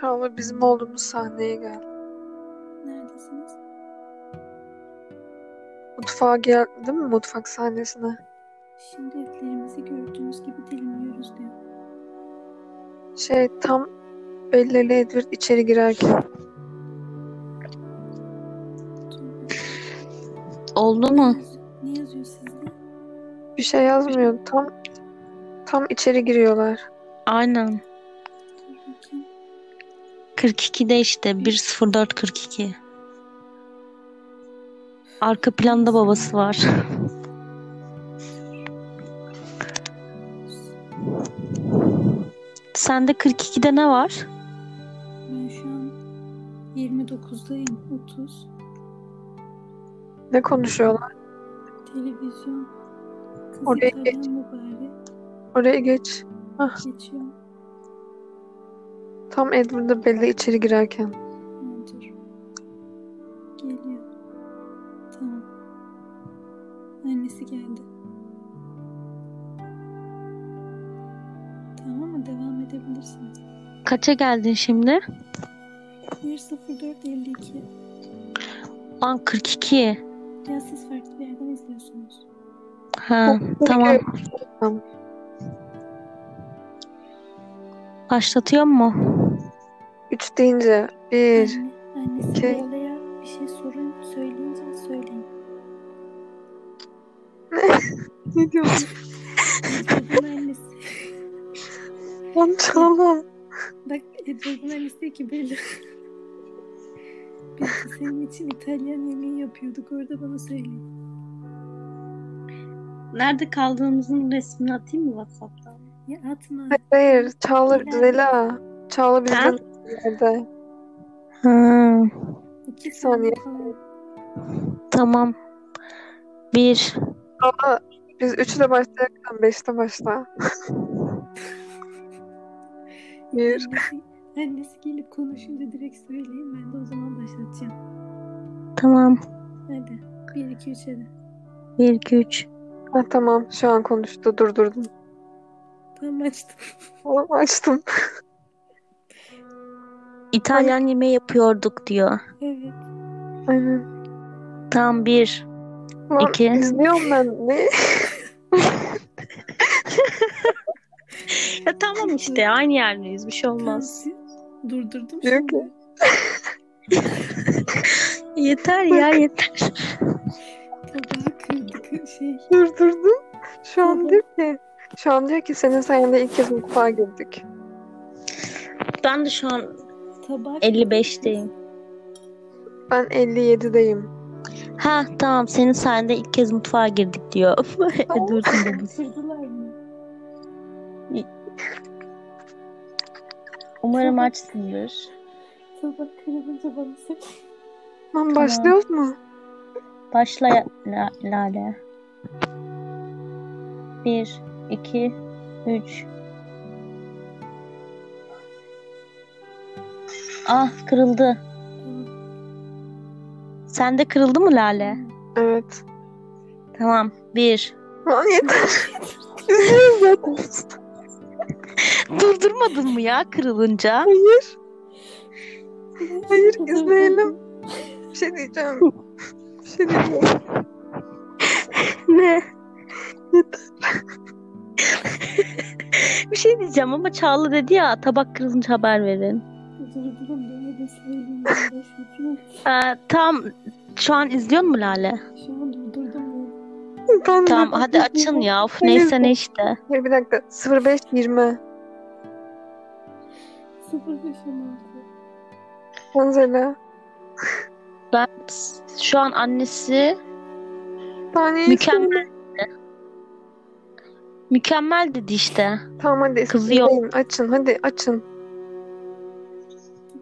Çağla bizim olduğumuz sahneye gel. Neredesiniz? Mutfağa gel değil mi? Mutfak sahnesine. Şimdi etlerimizi gördüğünüz gibi dilimliyoruz diyor. Şey tam Bella ile Edward içeri girerken. Oldu mu? Ne yazıyor sizde? Bir şey yazmıyor. Tam tam içeri giriyorlar. Aynen. Dur bakayım. 42'de işte 10442. Arka planda babası var. Sende 42'de ne var? Ben şu an 29'dayım. 30. Ne konuşuyorlar? Televizyon. Oraya geç. Oraya geç. Geçiyor. Tam Edward'la Bella içeri girerken. Dur. Geliyor. Tamam. Annesi geldi. Tamam mı? Devam edebilirsiniz. Kaça geldin şimdi? 1.04.52. Lan 42. Ya siz farklı bir yerden izliyorsunuz. Ha, tamam. Tamam. Başlatıyor mu? Üç deyince bir. Anne, annesi iki. Bella'ya bir şey sorun söyleyince söyleyin. Ne diyorsun? Edward'ın annesi. Lan Çağla. Bak Edward'ın annesi diyor ki Bella. Biz de senin için İtalyan yemeği yapıyorduk. Orada bana söyleyin. Nerede kaldığımızın resmini atayım mı WhatsApp'tan? Ya atma. Hayır, hayır. Çağla. Zela. Çağla Ha? bizden nerede? Ha, İki saniye. tamam. 1 Çağla biz üçle başlarken beşte başla. bir. Annesi, annesi gelip konuşunca direkt söyleyin. Ben de o zaman başlatacağım. Tamam. Hadi. 1, 2, 3 hadi. 1 2 3. Ha, tamam şu an konuştu. Durdurdum. Tamam açtım. Tamam açtım. İtalyan yemeği yapıyorduk diyor. Evet. Aynen. Tam 1 Lan İki. izliyorum ben. Ne? Ya tamam işte aynı yerdeyiz bir şey olmaz. Durdurdum Diyor şimdi. Yeter ya yeter. Tabağı kırdık şey. Durdurdum. Şu an diyor ki şu an diyor ki senin sayende ilk kez mutfağa girdik. Ben de şu an Tabak 55'teyim. Ben 57'deyim. Ha tamam senin sayende ilk kez mutfağa girdik diyor. Edward'ın babası. Mı? Umarım açsındır. Tabak kırılınca bana söyle. Lan başlıyoruz mu? Başla ya- La- Lale. 1 2 3 Ah kırıldı. Sende kırıldı mı Lale? Evet. Tamam. 1 Lan yeter. Durdurmadın mı ya kırılınca? Hayır. Hayır izleyelim. Bir şey diyeceğim. Bir şey diyeceğim. ne? Yeter. Bir şey diyeceğim ama Çağla dedi ya tabak kırılınca haber verin. Durdurun beni de söyleyeyim. Ee, tam şu an izliyor mu Lale? Şu an durdurdum de- Tamam hadi açın ya. Of, neyse ne işte. Hayır bir dakika. 05 20. 0516. Anzela. Ben şu an annesi Saniye mükemmel. Mükemmel dedi işte. Tamam hadi. Kızıyor. izleyin. Açın hadi açın.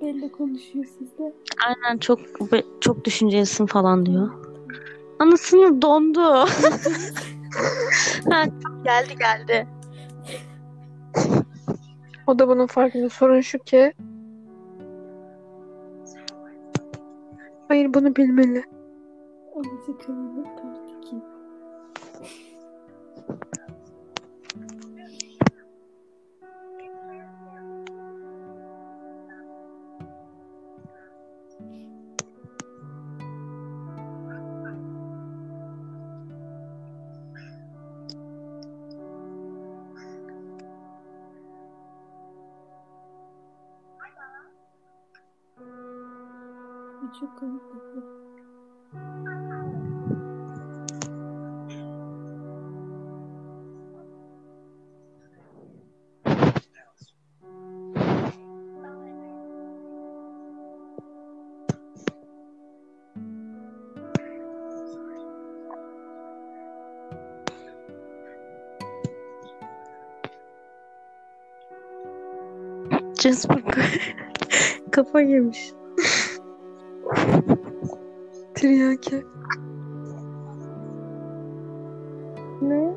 Bella konuşuyor sizde. Aynen çok çok düşüncelisin falan diyor. Anasını dondu. ha, geldi geldi. O da bunun farkında. Sorun şu ki. Hayır bunu bilmeli. Part Jasper kafa yemiş. Tiryaki. Ne?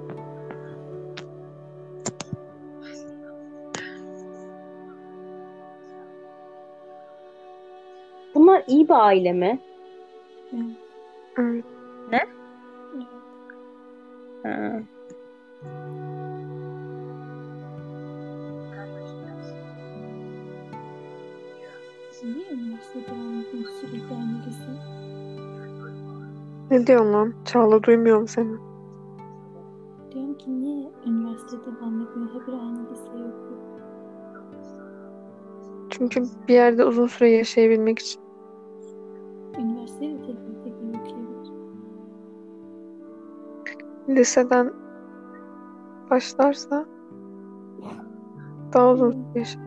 Bunlar iyi bir aile mi? Diyorsun lan? Çağla duymuyorum seni. Diyorum ki niye üniversitede etmiyor? Habire aynı lise yok. Çünkü bir yerde uzun süre yaşayabilmek için. Üniversitede de tekrar tekrar okuyabilir. Liseden başlarsa daha uzun süre yaşar.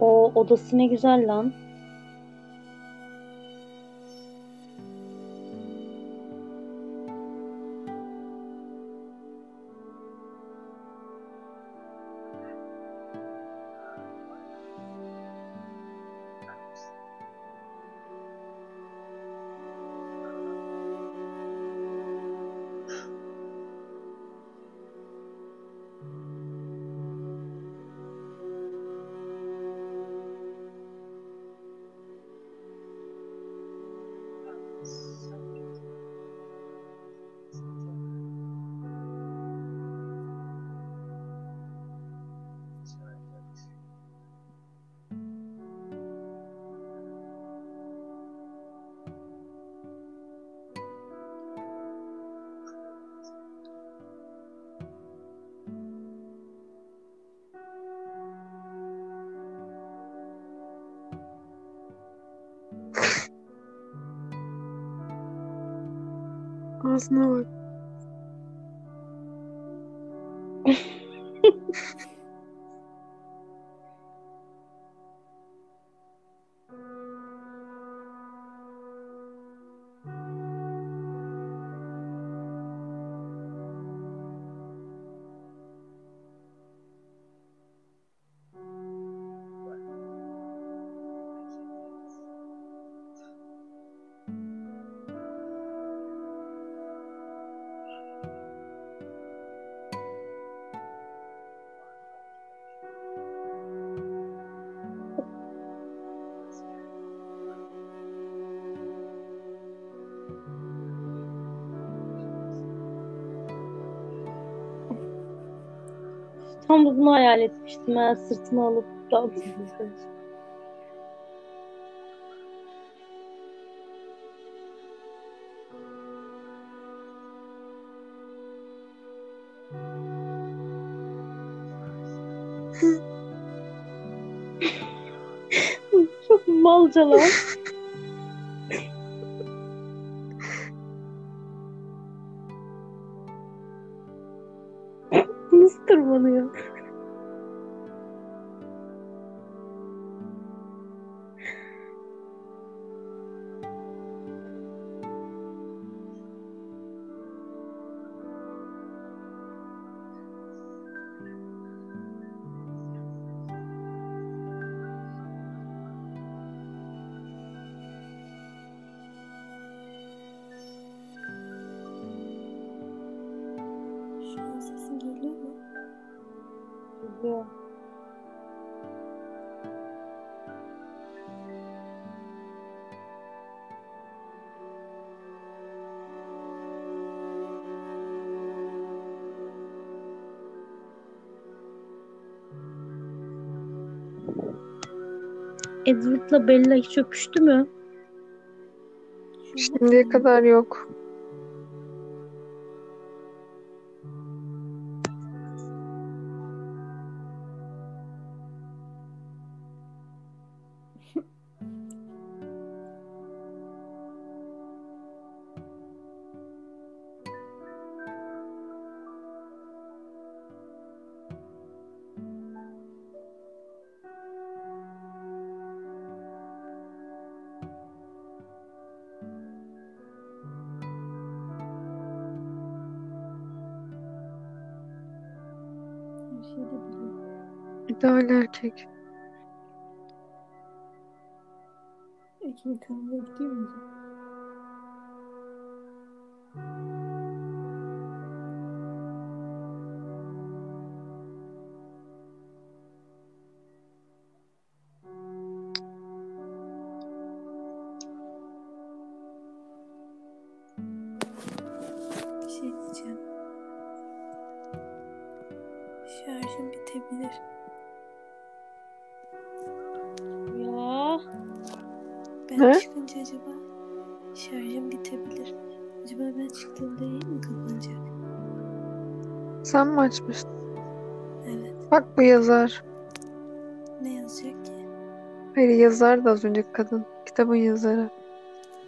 O odası ne güzel lan. снова. Tam da bunu hayal etmiştim. Ben sırtıma alıp dans edeceğim. Çok malca Şu an sesim geliyor mu? Geliyor. Edward'la Bella hiç öpüştü mü? Şimdiye kadar yok. İdeal erkek. Ekmek kanalına gidiyor mu? Ne? çıkınca acaba şarjım bitebilir. Acaba ben çıktığımda yayın mı kapanacak? Sen mi açmıştın? Evet. Bak bu yazar. Ne yazacak ki? Hayır yazar da az önceki kadın. Kitabın yazarı.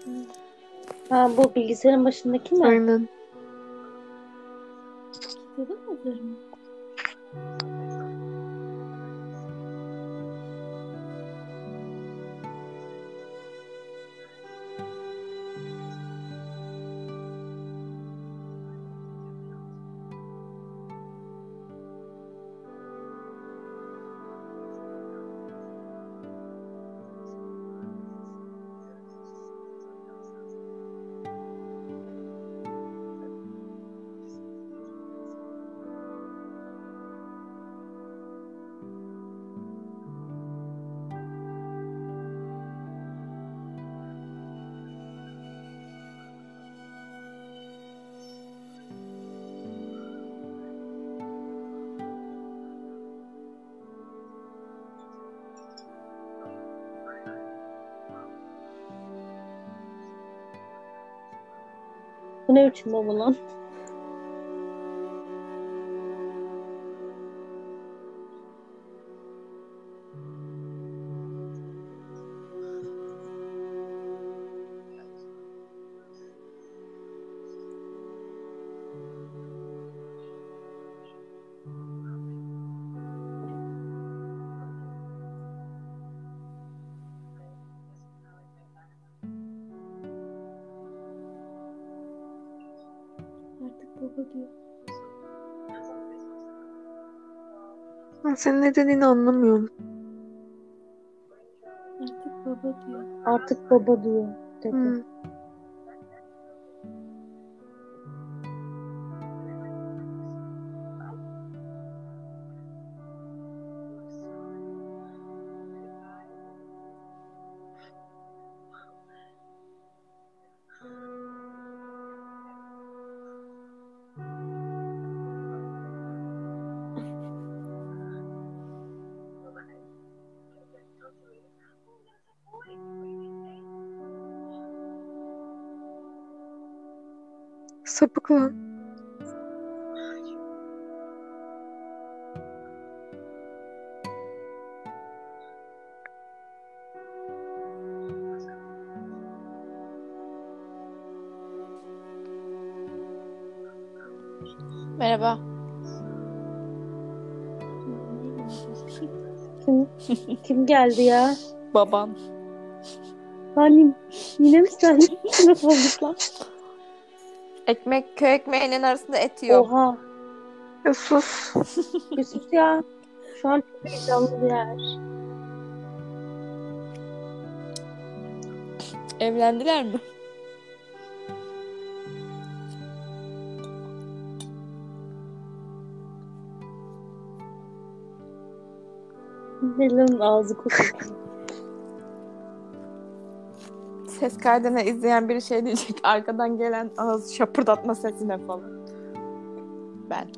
Hı. Ha bu bilgisayarın başındaki mi? Aynen. Kitabı mı Bu ne biçim baba diyor. Ben senin ne dediğini anlamıyorum. Artık baba diyor. Artık baba diyor. Dedi. Hı. Sapık lan. Merhaba. Kim, kim geldi ya? Baban. Hani yine mi sen? Nasıl olduk lan? Ekmek, köy ekmeğinin arasında et yiyor. Oha. Ya sus. Bir sus ya. Şu an çok heyecanlı bir yer. Evlendiler mi? Belanın ağzı kokuyor. Ses kaydını izleyen biri şey diyecek. Arkadan gelen ağız şapırdatma sesine falan. Ben.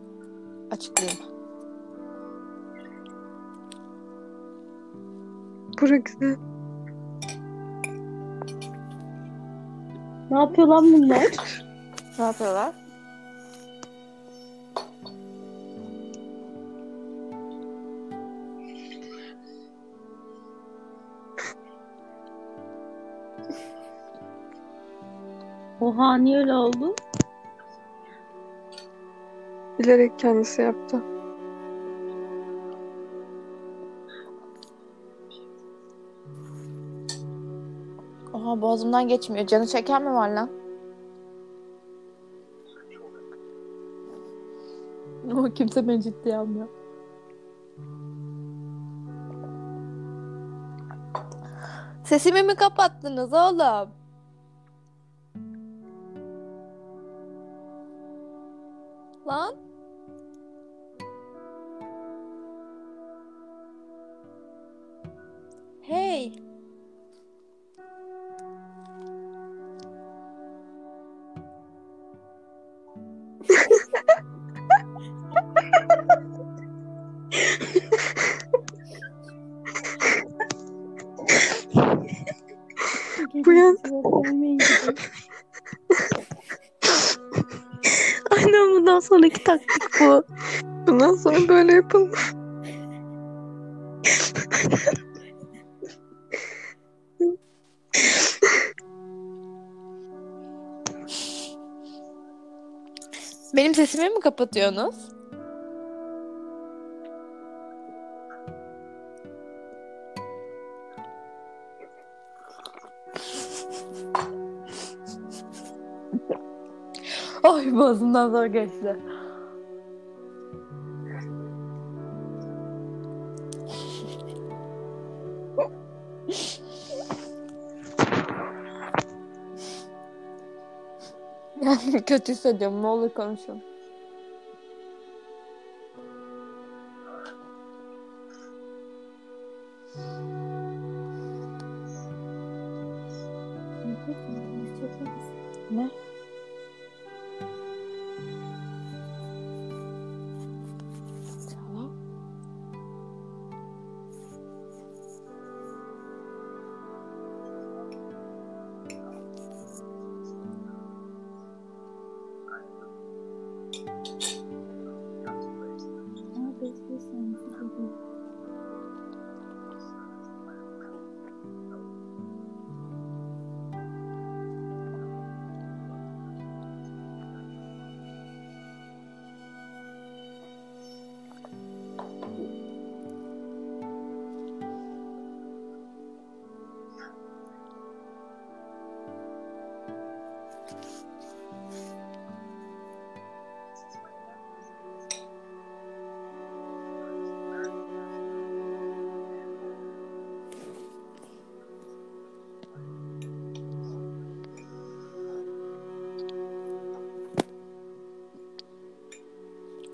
Açıklayayım. Bura güzel. Ne yapıyor lan bunlar? Ne yapıyorlar? Oha niye öyle oldu? Bilerek kendisi yaptı. Oha boğazımdan geçmiyor. Canı çeken mi var lan? O kimse beni ciddiye almıyor. Sesimi mi kapattınız oğlum? Sonraki taktik bu. Bundan sonra böyle yapın. Benim sesimi mi kapatıyorsunuz? Ay boğazımdan zor geçti. kötü hissediyorum. Ne olur konuşun.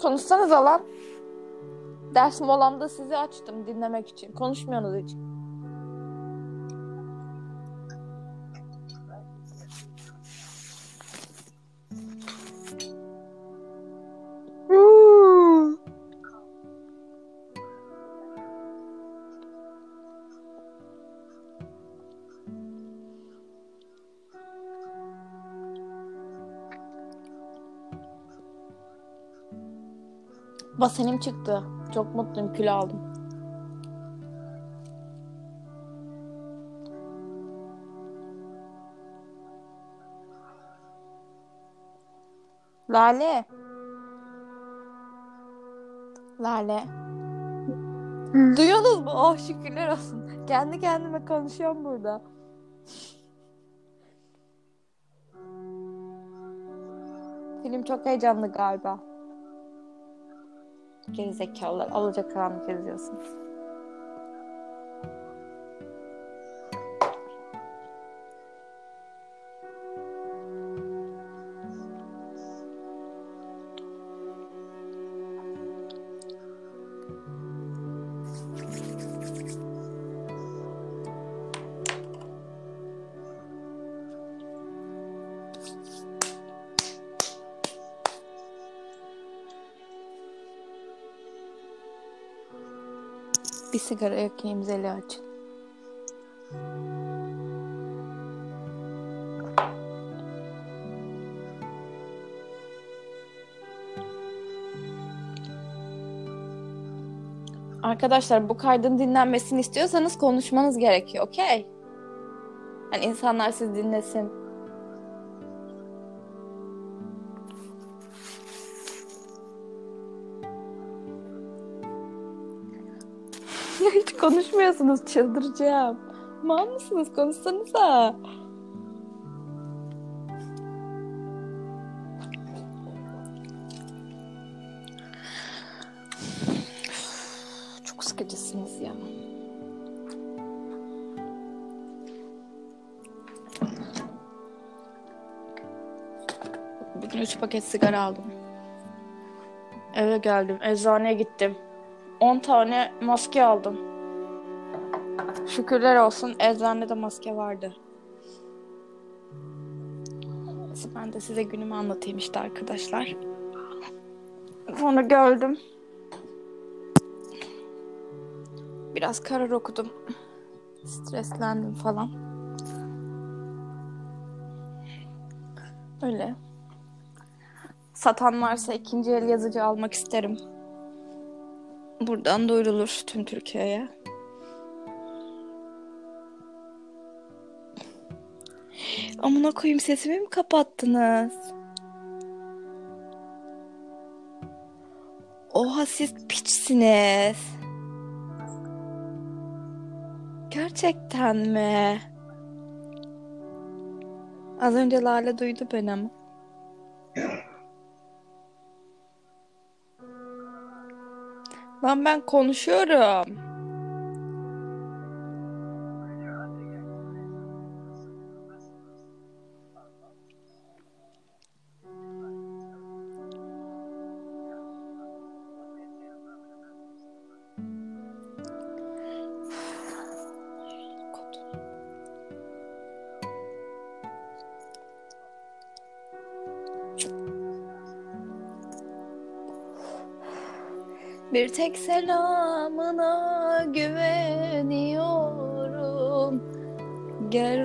Konuşsanıza lan. Ders molamda sizi açtım dinlemek için. Konuşmuyorsunuz hiç. Basenim çıktı. Çok mutluyum kilo aldım. Lale. Lale. Duyuyorsunuz mu? Oh şükürler olsun. Kendi kendime konuşuyorum burada. Film çok heyecanlı galiba. Gerizekalılar alacakaranlık izliyorsunuz. Sigara yakayım Zeli açın. Arkadaşlar bu kaydın dinlenmesini istiyorsanız konuşmanız gerekiyor, okey? Yani insanlar sizi dinlesin. Konuşmuyorsunuz, çıldıracağım. Mal mısınız? Konuşsanıza. sıkıcısınız ya. Bugün 3 paket sigara aldım. Eve geldim. Eczaneye gittim. 10 tane maske aldım. Şükürler olsun eczanede maske vardı. Ben de size günümü anlatayım işte arkadaşlar. Sonra geldim. Biraz karar okudum. Streslendim falan. Öyle. Satan varsa ikinci el yazıcı almak isterim. Buradan duyurulur tüm Türkiye'ye. Amına koyayım sesimi mi kapattınız? Oha siz piçsiniz. Gerçekten mi? Az önce Lale duydu beni ama. Lan ben konuşuyorum. Bir tek selamına güveniyorum. Gel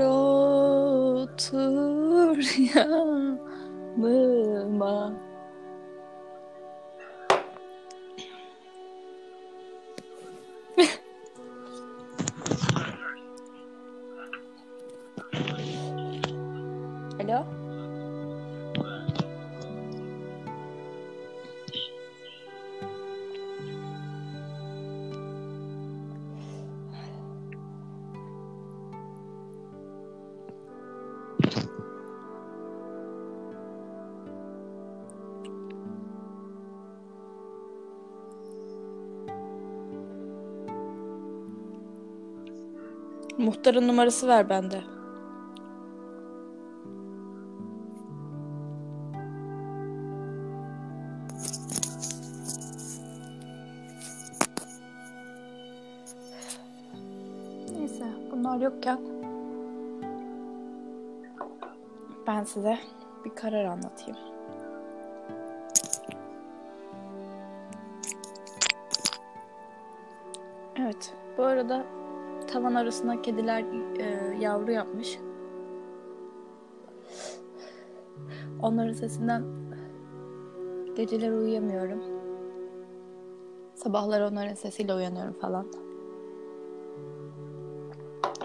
otur yanıma. Muhtarın numarası ver bende. Neyse bunlar yokken ben size bir karar anlatayım. Evet bu arada tavan arasına kediler e, yavru yapmış. Onların sesinden geceler uyuyamıyorum. Sabahları onların sesiyle uyanıyorum falan.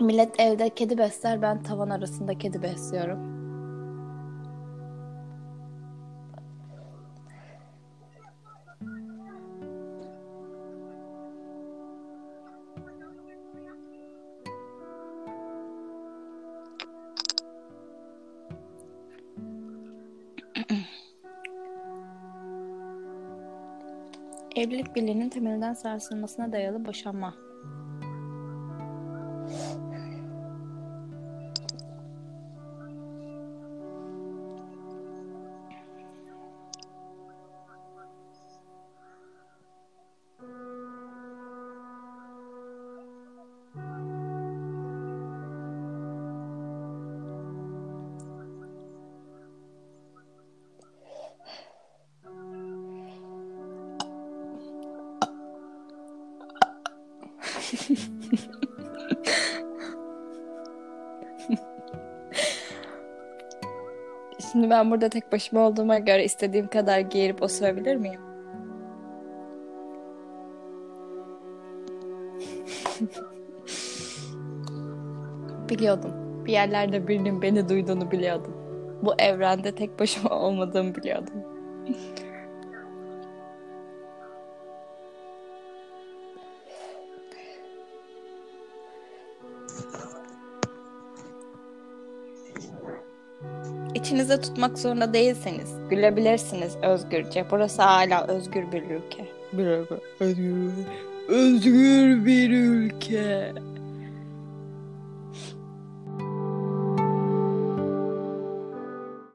Millet evde kedi besler, ben tavan arasında kedi besliyorum. Evlilik birliğinin temelinden sarsılmasına dayalı boşanma. Şimdi ben burada tek başıma olduğuma göre istediğim kadar geğirip osurabilir miyim? Biliyordum. Bir yerlerde birinin beni duyduğunu biliyordum. Bu evrende tek başıma olmadığımı biliyordum. İçinize tutmak zorunda değilseniz gülebilirsiniz özgürce. Burası hala özgür bir ülke. Bir ülke. Özgür. özgür bir ülke.